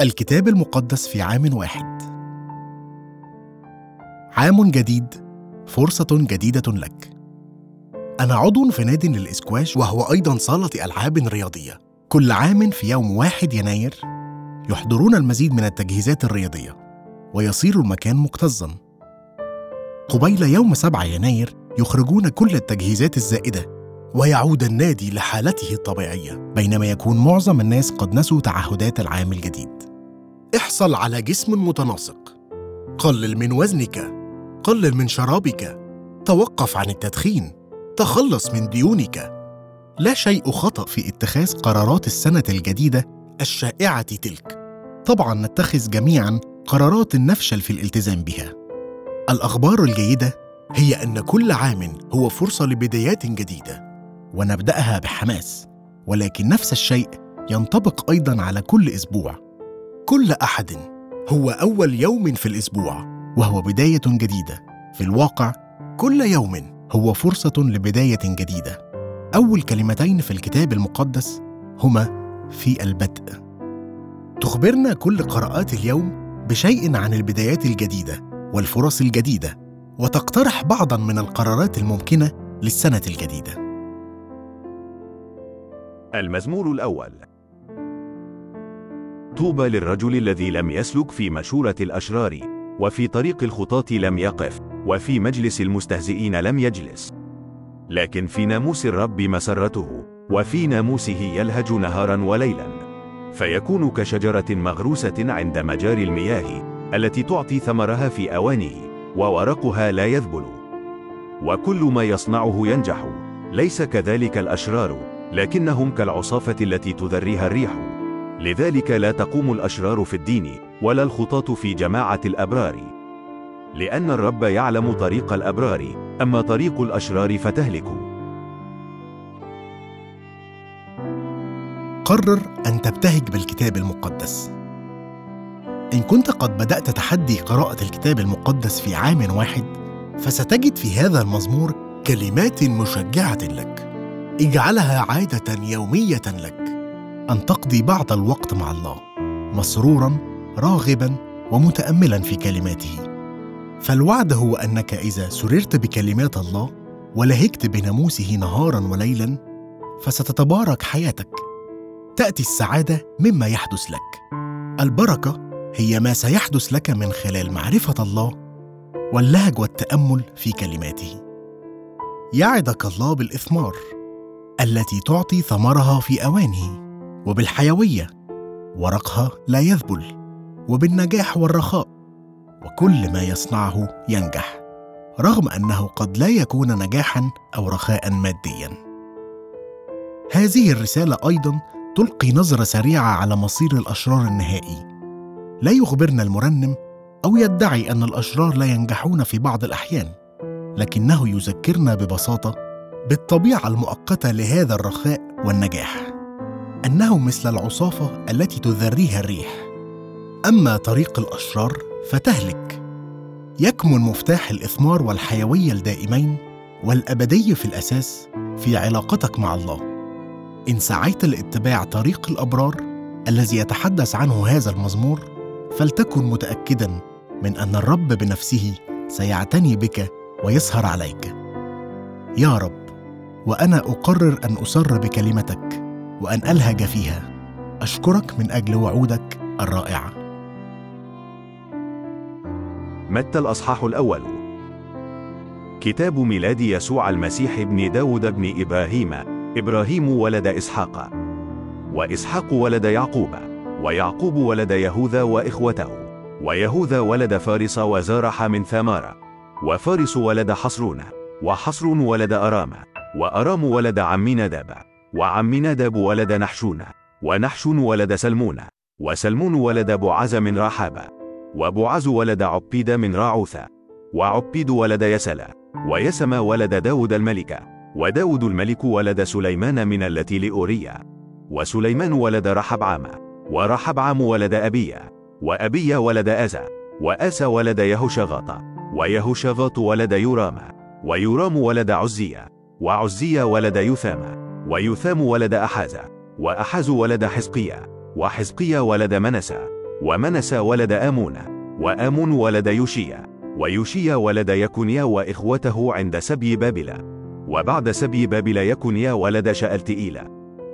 الكتاب المقدس في عام واحد. عام جديد فرصة جديدة لك. أنا عضو في نادي للإسكواش وهو أيضا صالة ألعاب رياضية. كل عام في يوم واحد يناير يحضرون المزيد من التجهيزات الرياضية ويصير المكان مكتظا. قبيل يوم 7 يناير يخرجون كل التجهيزات الزائدة ويعود النادي لحالته الطبيعية بينما يكون معظم الناس قد نسوا تعهدات العام الجديد. احصل على جسم متناسق. قلل من وزنك. قلل من شرابك. توقف عن التدخين. تخلص من ديونك. لا شيء خطأ في اتخاذ قرارات السنة الجديدة الشائعة تلك. طبعا نتخذ جميعا قرارات نفشل في الالتزام بها. الأخبار الجيدة هي أن كل عام هو فرصة لبدايات جديدة. ونبدأها بحماس ولكن نفس الشيء ينطبق أيضا على كل أسبوع. كل أحد هو أول يوم في الأسبوع وهو بداية جديدة. في الواقع كل يوم هو فرصة لبداية جديدة. أول كلمتين في الكتاب المقدس هما في البدء. تخبرنا كل قراءات اليوم بشيء عن البدايات الجديدة والفرص الجديدة وتقترح بعضا من القرارات الممكنة للسنة الجديدة. المزمور الأول. طوبى للرجل الذي لم يسلك في مشورة الأشرار وفي طريق الخطاة لم يقف وفي مجلس المستهزئين لم يجلس. لكن في ناموس الرب مسرته وفي ناموسه يلهج نهارا وليلا. فيكون كشجرة مغروسة عند مجاري المياه التي تعطي ثمرها في أوانه وورقها لا يذبل. وكل ما يصنعه ينجح. ليس كذلك الأشرار. لكنهم كالعصافة التي تذريها الريح. لذلك لا تقوم الأشرار في الدين ولا الخطاة في جماعة الأبرار. لأن الرب يعلم طريق الأبرار أما طريق الأشرار فتهلك. قرر أن تبتهج بالكتاب المقدس. إن كنت قد بدأت تحدي قراءة الكتاب المقدس في عام واحد فستجد في هذا المزمور كلمات مشجعة لك. اجعلها عادة يومية لك. أن تقضي بعض الوقت مع الله. مسرورا راغبا ومتأملا في كلماته. فالوعد هو أنك إذا سررت بكلمات الله ولهجت بناموسه نهارا وليلا فستتبارك حياتك. تأتي السعادة مما يحدث لك. البركة هي ما سيحدث لك من خلال معرفة الله واللهج والتأمل في كلماته. يعدك الله بالإثمار. التي تعطي ثمرها في أوانه وبالحيوية ورقها لا يذبل وبالنجاح والرخاء وكل ما يصنعه ينجح رغم أنه قد لا يكون نجاحا أو رخاء ماديا. هذه الرسالة أيضا تلقي نظرة سريعة على مصير الأشرار النهائي. لا يخبرنا المرنم أو يدعي أن الأشرار لا ينجحون في بعض الأحيان لكنه يذكرنا ببساطة بالطبيعة المؤقتة لهذا الرخاء والنجاح أنه مثل العصافة التي تذريها الريح. أما طريق الأشرار فتهلك. يكمن مفتاح الإثمار والحيوية الدائمين والأبدي في الأساس في علاقتك مع الله. إن سعيت لاتباع طريق الأبرار الذي يتحدث عنه هذا المزمور فلتكن متاكدا من أن الرب بنفسه سيعتني بك ويسهر عليك. يا رب. وأنا أقرر أن اسر بكلمتك وأن ألهج فيها. أشكرك من أجل وعودك الرائعة. متى الأصحاح الأول؟ كتاب ميلاد يسوع المسيح ابن داود ابن إبراهيم. إبراهيم ولد إسحاق. وإسحاق ولد يعقوب. ويعقوب ولد يهوذا وإخوته. ويهوذا ولد فارس وزارح من ثمار وفارس ولد حصرون. وحصرون ولد أرام وأرام ولد عميناداب وعميناداب ولد نحشون ونحشون ولد سلمون وسلمون ولد بعز من رحابة وبعز ولد عبيد من راعوثة وعبيد ولد يسلا ويسم ولد داود الملك وداود الملك ولد سليمان من التي لأوريا وسليمان ولد رحبعام ورحبعام ولد أبيا وأبيا ولد أزا وأسى ولد يهوشغاط ويهوشغاط ولد يورام ويورام ولد عزيا وعزيا ولد يثام ويثام ولد أحازا وأحاز ولد حزقيا وحزقيا ولد منسى ومنسى ولد آمون وآمون ولد يوشيا ويوشيا ولد يكونيا وإخوته عند سبي بابل. وبعد سبي بابل يكونيا ولد شألتئيل.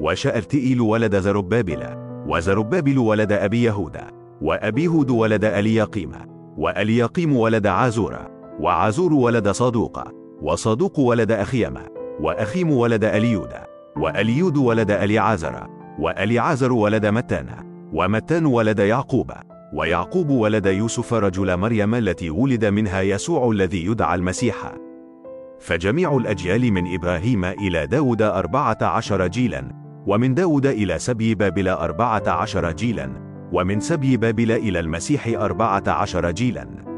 وشألتئيل ولد زربابل. وزربابل ولد أبي يهودا وأبي هود ولد ألياقيم. وألياقيم ولد عازور. وعازور ولد صادوق. وصادوق ولد أخيم وأخيم ولد أليود وأليود ولد أليعازر وأليعازر ولد متان ومتان ولد يعقوب ويعقوب ولد يوسف رجل مريم التي ولد منها يسوع الذي يدعى المسيح. فجميع الأجيال من إبراهيم إلى داود أربعة عشر جيلا ومن داود إلى سبي بابل أربعة عشر جيلا ومن سبي بابل إلى المسيح أربعة عشر جيلا.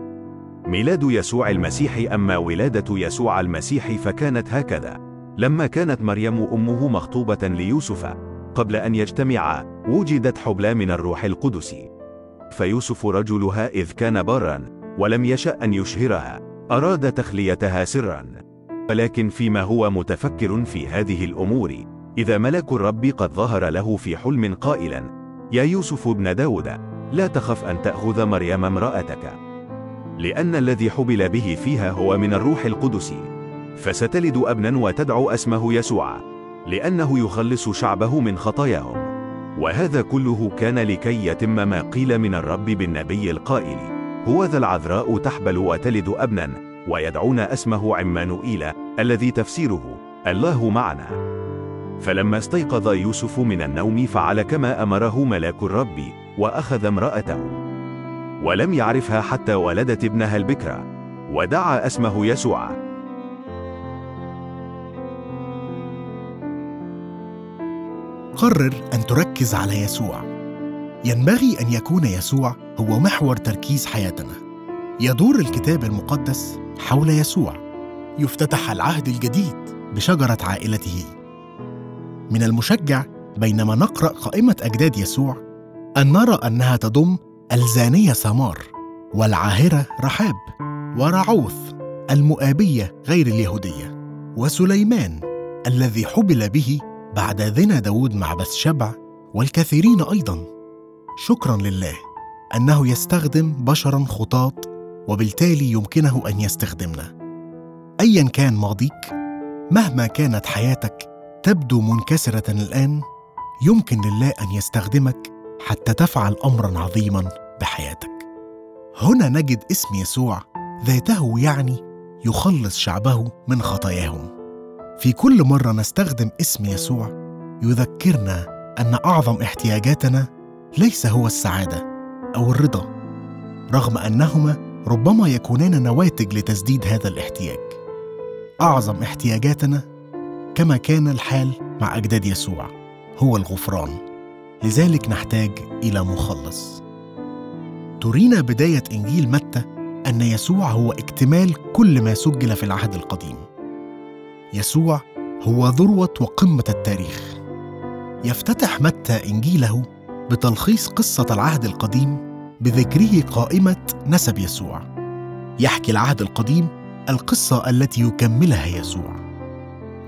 ميلاد يسوع المسيح أما ولادة يسوع المسيح فكانت هكذا. لما كانت مريم أمه مخطوبة ليوسف قبل أن يجتمعا وجدت حبلى من الروح القدس. فيوسف رجلها إذ كان بارا ولم يشأ أن يشهرها. أراد تخليتها سرا. ولكن فيما هو متفكر في هذه الأمور إذا ملك الرب قد ظهر له في حلم قائلا يا يوسف ابن داود لا تخف أن تأخذ مريم امرأتك. لأن الذي حبل به فيها هو من الروح القدس. فستلد أبنا وتدعو اسمه يسوع لأنه يخلص شعبه من خطاياهم. وهذا كله كان لكي يتم ما قيل من الرب بالنبي القائل هو ذا العذراء تحبل وتلد أبنا ويدعون اسمه عمانوئيل الذي تفسيره الله معنا فلما استيقظ يوسف من النوم فعل كما أمره ملاك الرب وأخذ امرأته. ولم يعرفها حتى ولدت ابنها البكرة ودعا اسمه يسوع. قرر أن تركز على يسوع. ينبغي أن يكون يسوع هو محور تركيز حياتنا. يدور الكتاب المقدس حول يسوع. يفتتح العهد الجديد بشجرة عائلته. من المشجع بينما نقرأ قائمة أجداد يسوع أن نرى أنها تضم الزانية سمار والعاهرة رحاب ورعوث المؤابية غير اليهودية وسليمان الذي حبل به بعد ذنا داود مع بثشبع والكثيرين أيضا. شكرا لله أنه يستخدم بشرا خطاة وبالتالي يمكنه أن يستخدمنا. أيا كان ماضيك مهما كانت حياتك تبدو منكسرة الآن يمكن لله أن يستخدمك حتى تفعل أمرا عظيما بحياتك. هنا نجد اسم يسوع ذاته يعني يخلص شعبه من خطاياهم. في كل مرة نستخدم اسم يسوع يذكرنا أن أعظم احتياجاتنا ليس هو السعادة أو الرضا رغم أنهما ربما يكونان نواتج لتسديد هذا الاحتياج. أعظم احتياجاتنا كما كان الحال مع أجداد يسوع هو الغفران. لذلك نحتاج إلى مخلص. ترينا بداية إنجيل متى أن يسوع هو اكتمال كل ما سجل في العهد القديم. يسوع هو ذروة وقمة التاريخ. يفتتح متى إنجيله بتلخيص قصة العهد القديم بذكره قائمة نسب يسوع. يحكي العهد القديم القصة التي يكملها يسوع.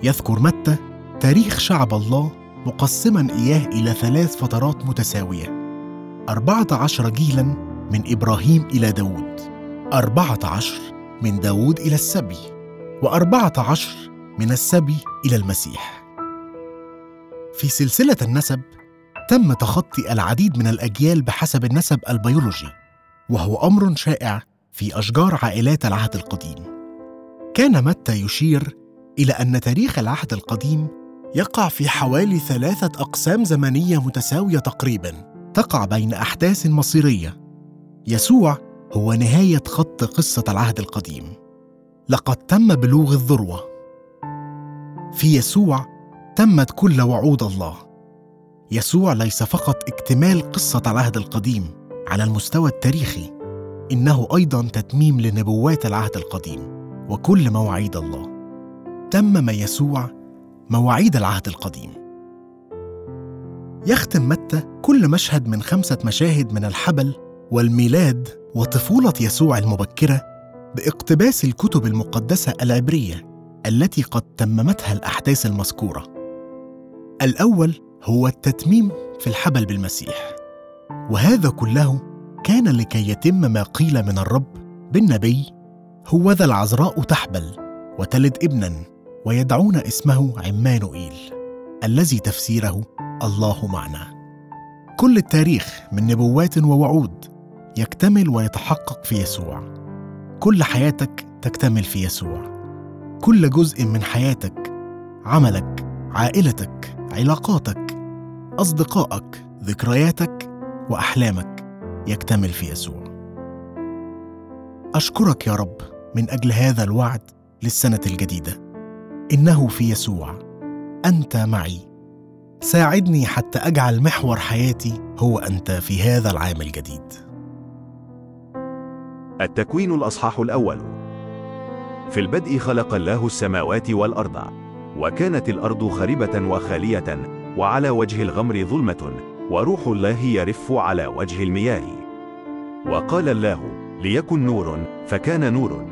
يذكر متى تاريخ شعب الله مقسما إياه إلى ثلاث فترات متساوية. أربعة عشر جيلا من إبراهيم إلى داود. أربعة عشر من داود إلى السبي. وأربعة عشر من السبي إلى المسيح. في سلسلة النسب تم تخطي العديد من الأجيال بحسب النسب البيولوجي وهو أمر شائع في أشجار عائلات العهد القديم. كان متى يشير إلى أن تاريخ العهد القديم يقع في حوالي ثلاثة أقسام زمنية متساوية تقريبا. تقع بين أحداث مصيرية. يسوع هو نهاية خط قصة العهد القديم. لقد تم بلوغ الذروة. في يسوع تمت كل وعود الله. يسوع ليس فقط اكتمال قصة العهد القديم على المستوى التاريخي إنه أيضا تتميم لنبوات العهد القديم وكل مواعيد الله. تمم يسوع مواعيد العهد القديم يختم متى كل مشهد من خمسة مشاهد من الحبل والميلاد وطفولة يسوع المبكرة باقتباس الكتب المقدسة العبرية التي قد تممتها الأحداث المذكورة. الأول هو التتميم في الحبل بالمسيح، وهذا كله كان لكي يتم ما قيل من الرب بالنبي هوذا العذراء تحبل وتلد ابنا ويدعون اسمه عمانوئيل الذي تفسيره الله معنا. كل التاريخ من نبوات ووعود يكتمل ويتحقق في يسوع. كل حياتك تكتمل في يسوع. كل جزء من حياتك عملك عائلتك علاقاتك أصدقائك ذكرياتك وأحلامك يكتمل في يسوع. أشكرك يا رب من أجل هذا الوعد للسنة الجديدة. إنه في يسوع. أنت معي. ساعدني حتى أجعل محور حياتي هو أنت في هذا العام الجديد. التكوين الأصحاح الأول. في البدء خلق الله السماوات والأرض وكانت الأرض خربة وخالية وعلى وجه الغمر ظلمة وروح الله يرف على وجه المياه. وقال الله ليكن نور فكان نور.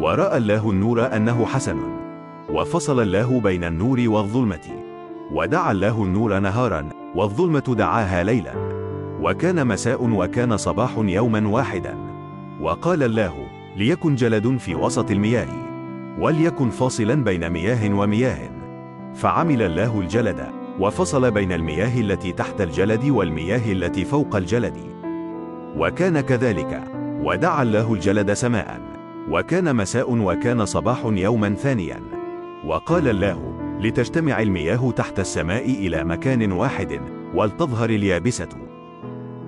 ورأى الله النور أنه حسن. وفصل الله بين النور والظلمة. ودعا الله النور نهارا والظلمة دعاها ليلا. وكان مساء وكان صباح يوما واحدا. وقال الله ليكن جلد في وسط المياه. وليكن فاصلا بين مياه ومياه. فعمل الله الجلد وفصل بين المياه التي تحت الجلد والمياه التي فوق الجلد. وكان كذلك. ودعا الله الجلد سماء. وكان مساء وكان صباح يوما ثانيا. وقال الله لتجتمع المياه تحت السماء إلى مكان واحد ولتظهر اليابسة.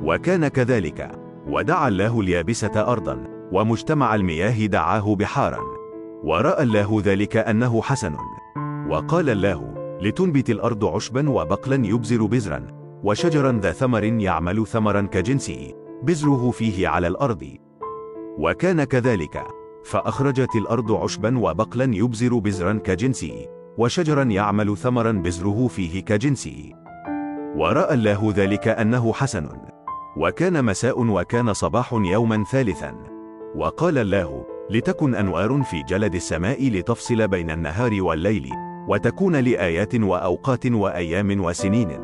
وكان كذلك. ودعا الله اليابسة أرضا ومجتمع المياه دعاه بحارا. ورأى الله ذلك أنه حسن. وقال الله لتنبت الأرض عشبا وبقلا يبزر بزرا وشجرا ذا ثمر يعمل ثمرا كجنسه بزره فيه على الأرض. وكان كذلك. فأخرجت الأرض عشبا وبقلا يبزر بزرا كجنسه وشجرا يعمل ثمرا بزره فيه كجنسه. ورأى الله ذلك أنه حسن. وكان مساء وكان صباح يوما ثالثا. وقال الله لتكن أنوار في جلد السماء لتفصل بين النهار والليل وتكون لآيات وأوقات وأيام وسنين.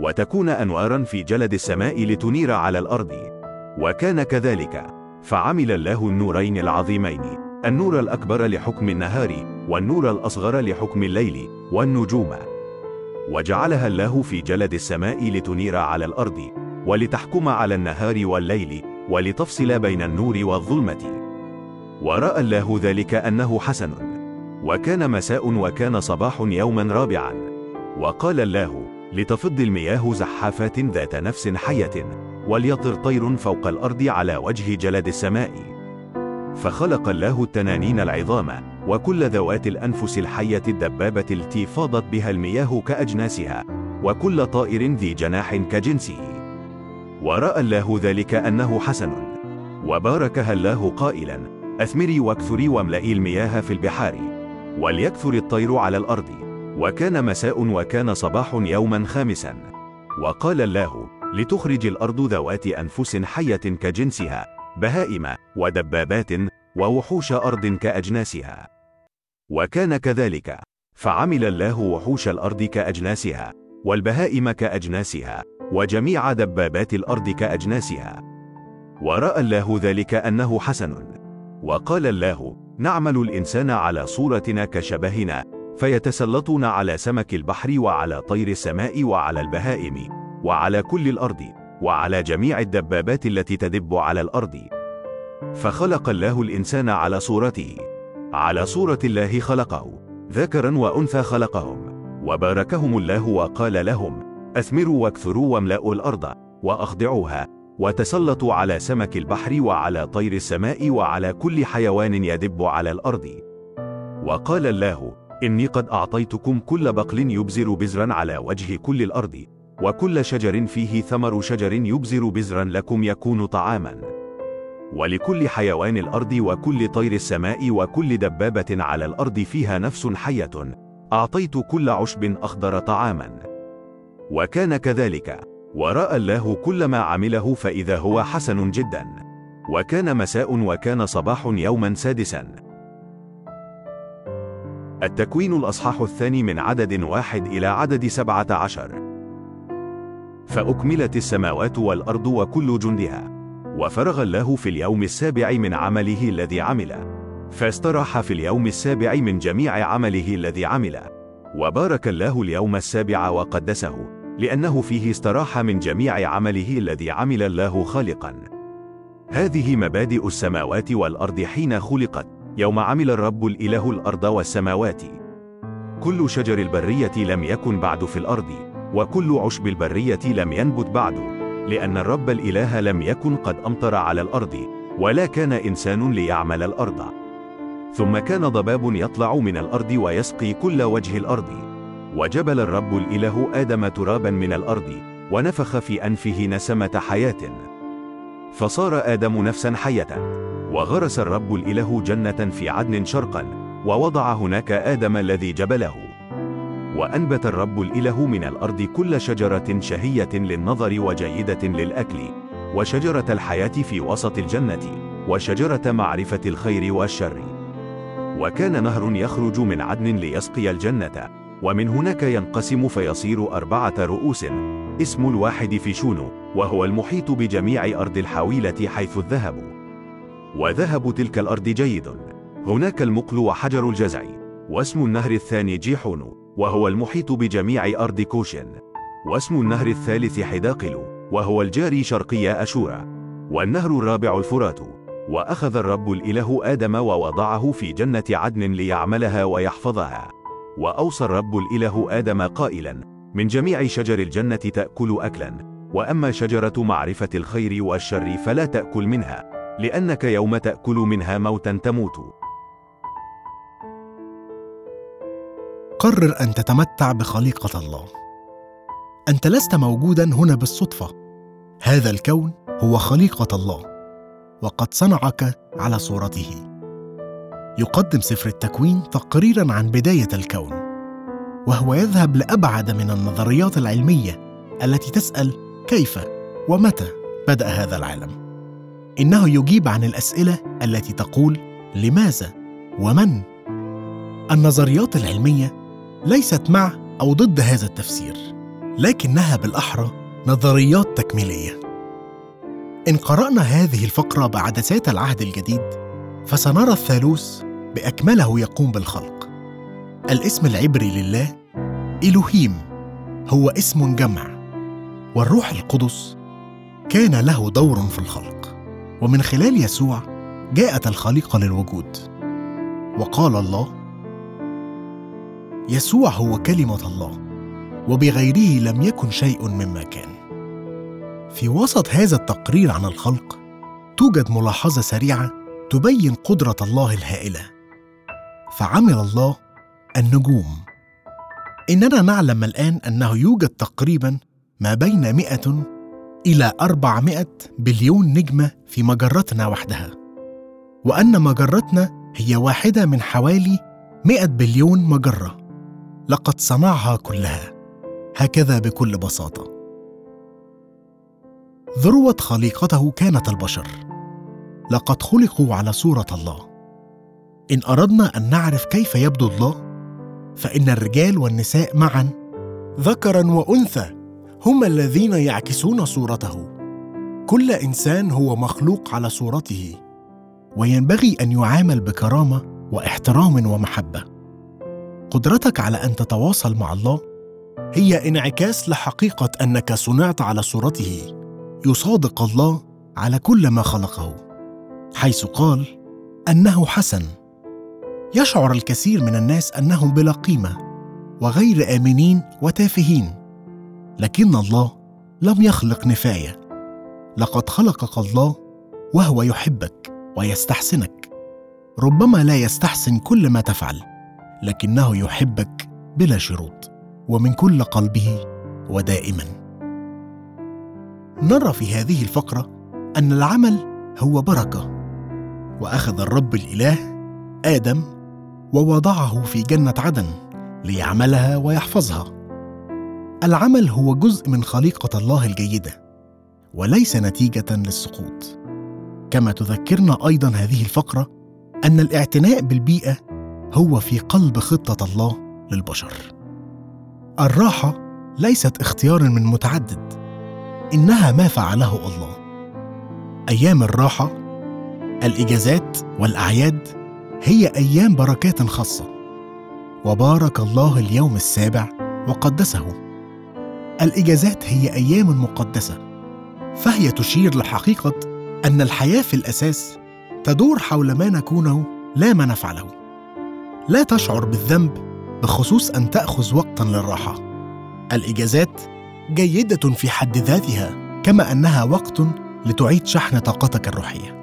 وتكون أنوارا في جلد السماء لتنير على الأرض. وكان كذلك. فعمل الله النورين العظيمين. النور الأكبر لحكم النهار والنور الأصغر لحكم الليل والنجوم. وجعلها الله في جلد السماء لتنير على الأرض ولتحكم على النهار والليل ولتفصل بين النور والظلمة. ورأى الله ذلك أنه حسن. وكان مساء وكان صباح يوما رابعا. وقال الله لتفض المياه زحافات ذات نفس حية. وليطر طير فوق الأرض على وجه جلد السماء. فخلق الله التنانين العظام وكل ذوات الأنفس الحية الدبابة التي فاضت بها المياه كأجناسها وكل طائر ذي جناح كجنسه. ورأى الله ذلك أنه حسن. وباركها الله قائلا أثمري واكثري واملئي المياه في البحار وليكثر الطير على الأرض. وكان مساء وكان صباح يوما خامسا. وقال الله لتخرج الأرض ذوات أنفس حية كجنسها بهائم ودبابات ووحوش أرض كأجناسها. وكان كذلك. فعمل الله وحوش الأرض كأجناسها والبهائم كأجناسها وجميع دبابات الأرض كأجناسها. ورأى الله ذلك أنه حسن. وقال الله نعمل الإنسان على صورتنا كشبهنا فيتسلطون على سمك البحر وعلى طير السماء وعلى البهائم. وعلى كل الأرض وعلى جميع الدبابات التي تدب على الأرض. فخلق الله الإنسان على صورته. على صورة الله خلقه. ذكرا وأنثى خلقهم. وباركهم الله وقال لهم أثمروا واكثروا واملأوا الأرض وأخضعوها وتسلطوا على سمك البحر وعلى طير السماء وعلى كل حيوان يدب على الأرض. وقال الله إني قد أعطيتكم كل بقل يبزر بزرا على وجه كل الأرض وكل شجر فيه ثمر شجر يبزر بزرا لكم يكون طعاما. ولكل حيوان الأرض وكل طير السماء وكل دبابة على الأرض فيها نفس حية. أعطيت كل عشب أخضر طعاما. وكان كذلك. ورأى الله كل ما عمله فإذا هو حسن جدا. وكان مساء وكان صباح يوما سادسا. التكوين الأصحاح الثاني من عدد واحد إلى عدد سبعة عشر. فأكملت السماوات والأرض وكل جندها وفرغ الله في اليوم السابع من عمله الذي عمل. فاستراح في اليوم السابع من جميع عمله الذي عمل. وبارك الله اليوم السابع وقدسه لأنه فيه استراح من جميع عمله الذي عمل الله خالقا. هذه مبادئ السماوات والأرض حين خلقت يوم عمل الرب الإله الأرض والسماوات. كل شجر البرية لم يكن بعد في الأرض. وكل عشب البرية لم ينبت بعد لأن الرب الإله لم يكن قد أمطر على الأرض ولا كان إنسان ليعمل الأرض. ثم كان ضباب يطلع من الأرض ويسقي كل وجه الأرض. وجبل الرب الإله آدم ترابا من الأرض ونفخ في أنفه نسمة حياة. فصار آدم نفسا حية وغرس الرب الإله جنة في عدن شرقا ووضع هناك آدم الذي جبله. وأنبت الرب الإله من الأرض كل شجرة شهية للنظر وجيدة للأكل وشجرة الحياة في وسط الجنة وشجرة معرفة الخير والشر. وكان نهر يخرج من عدن ليسقي الجنة ومن هناك ينقسم فيصير أربعة رؤوس اسم الواحد فيشون وهو المحيط بجميع أرض الحويلة حيث الذهب. وذهب تلك الأرض جيد. هناك المقل وحجر الجزع واسم النهر الثاني جيحون وهو المحيط بجميع أرض كوشن. واسم النهر الثالث حداقل وهو الجاري شرقي أشورا والنهر الرابع الفرات. وأخذ الرب الإله آدم ووضعه في جنة عدن ليعملها ويحفظها. وأوصى الرب الإله آدم قائلا من جميع شجر الجنة تأكل أكلا وأما شجرة معرفة الخير والشر فلا تأكل منها لأنك يوم تأكل منها موتا تموت. قرر أن تتمتع بخليقة الله. أنت لست موجودا هنا بالصدفة. هذا الكون هو خليقة الله وقد صنعك على صورته. يقدم سفر التكوين تقريرا عن بداية الكون وهو يذهب لأبعد من النظريات العلمية التي تسأل كيف ومتى بدأ هذا العالم. إنه يجيب عن الأسئلة التي تقول لماذا ومن. النظريات العلمية ليست مع أو ضد هذا التفسير لكنها بالأحرى نظريات تكميلية إن قرأنا هذه الفقرة بعدسات العهد الجديد فسنرى الثالوث بأكمله يقوم بالخلق. الاسم العبري لله إلوهيم هو اسم جمع، والروح القدس كان له دور في الخلق، ومن خلال يسوع جاءت الخليقة للوجود. وقال الله: يسوع هو كلمة الله، وبغيره لم يكن شيء مما كان. في وسط هذا التقرير عن الخلق توجد ملاحظة سريعة تبين قدرة الله الهائلة. فعمل الله النجوم. إننا نعلم الآن أنه يوجد تقريبا ما بين 100 إلى 400 بليون نجمة في مجرتنا وحدها. وأن مجرتنا هي واحدة من حوالي 100 بليون مجرة. لقد صنعها كلها. هكذا بكل بساطة. ذروة خليقته كانت البشر. لقد خلقوا على صورة الله. إن أردنا أن نعرف كيف يبدو الله فإن الرجال والنساء معا. ذكرا وأنثى هم الذين يعكسون صورته. كل إنسان هو مخلوق على صورته. وينبغي أن يعامل بكرامة وإحترام ومحبة. قدرتك على أن تتواصل مع الله هي انعكاس لحقيقة أنك صنعت على صورته. يصادق الله على كل ما خلقه حيث قال أنه حسن. يشعر الكثير من الناس انهم بلا قيمة وغير آمنين وتافهين لكن الله لم يخلق نفاية. لقد خلقك الله وهو يحبك ويستحسنك ربما لا يستحسن كل ما تفعل. لكنه يحبك بلا شروط ومن كل قلبه ودائما. نرى في هذه الفقرة أن العمل هو بركة وأخذ الرب الإله آدم ووضعه في جنة عدن ليعملها ويحفظها. العمل هو جزء من خليقة الله الجيدة وليس نتيجة للسقوط. كما تذكرنا أيضا هذه الفقرة أن الاعتناء بالبيئة هو في قلب خطة الله للبشر. الراحة ليست اختيار من متعدد إنها ما فعله الله. أيام الراحة الإجازات والأعياد هي أيام بركات خاصة. وبارك الله اليوم السابع وقدسه. الإجازات هي أيام مقدسة فهي تشير لحقيقة أن الحياة في الأساس تدور حول ما نكونه لا ما نفعله. لا تشعر بالذنب بخصوص أن تأخذ وقتا للراحة. الإجازات جيدة في حد ذاتها كما أنها وقت لتعيد شحن طاقتك الروحية.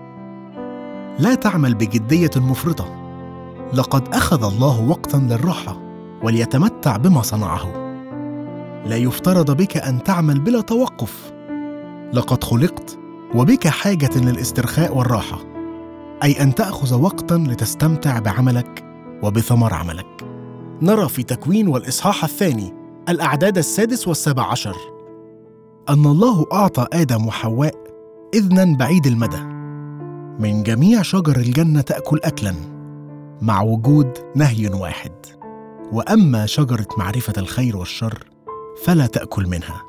لا تعمل بجدية مفرطة. لقد أخذ الله وقتا للراحة وليتمتع بما صنعه. لا يفترض بك أن تعمل بلا توقف. لقد خلقت وبك حاجة للاسترخاء والراحة أي أن تأخذ وقتا لتستمتع بعملك وبثمر عملك. نرى في تكوين والإصحاح الثاني الأعداد السادس والسابع عشر. أن الله أعطى آدم وحواء اذنا بعيد المدى. من جميع شجر الجنة تأكل اكلا مع وجود نهي واحد. وأما شجرة معرفة الخير والشر فلا تأكل منها.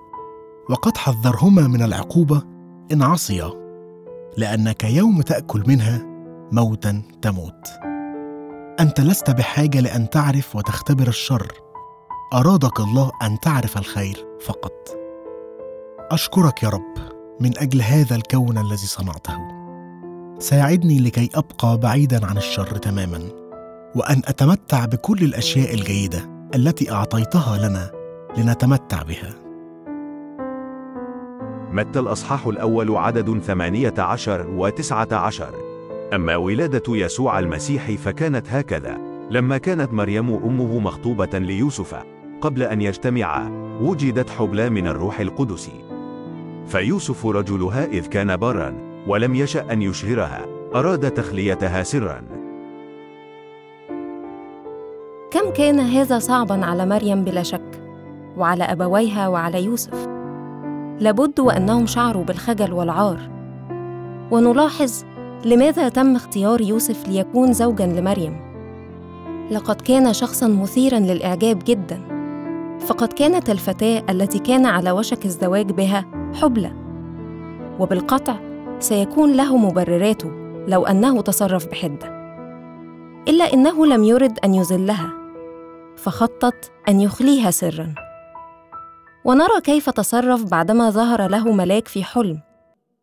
وقد حذرهما من العقوبة إن عصيا لأنك يوم تأكل منها موتا تموت. أنت لست بحاجة لأن تعرف وتختبر الشر. أرادك الله أن تعرف الخير فقط. أشكرك يا رب من أجل هذا الكون الذي صنعته. ساعدني لكي أبقى بعيدا عن الشر تماما وأن أتمتع بكل الأشياء الجيدة التي أعطيتها لنا لنتمتع بها. متى الأصحاح الأول عدد ثمانية عشر وتسعة عشر؟ أما ولادة يسوع المسيح فكانت هكذا. لما كانت مريم أمه مخطوبة ليوسف قبل أن يجتمعا وجدت حبلى من الروح القدس. فيوسف رجلها إذ كان برا ولم يشأ أن يشهرها. أراد تخليتها سرا. كم كان هذا صعبا على مريم بلا شك وعلى أبويها وعلى يوسف. لابد وأنهم شعروا بالخجل والعار. ونلاحظ لماذا تم اختيار يوسف ليكون زوجا لمريم؟ لقد كان شخصا مثيرا للإعجاب جدا. فقد كانت الفتاة التي كان على وشك الزواج بها حبلى. وبالقطع سيكون له مبرراته لو أنه تصرف بحدة. إلا إنه لم يرد أن يذلها فخطط أن يخليها سرا. ونرى كيف تصرف بعدما ظهر له ملاك في حلم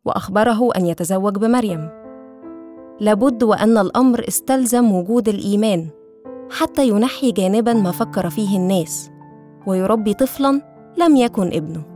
وأخبره أن يتزوج بمريم. لابد وأن الأمر استلزم وجود الإيمان حتى ينحي جانبا ما فكر فيه الناس ويربي طفلا لم يكن ابنه.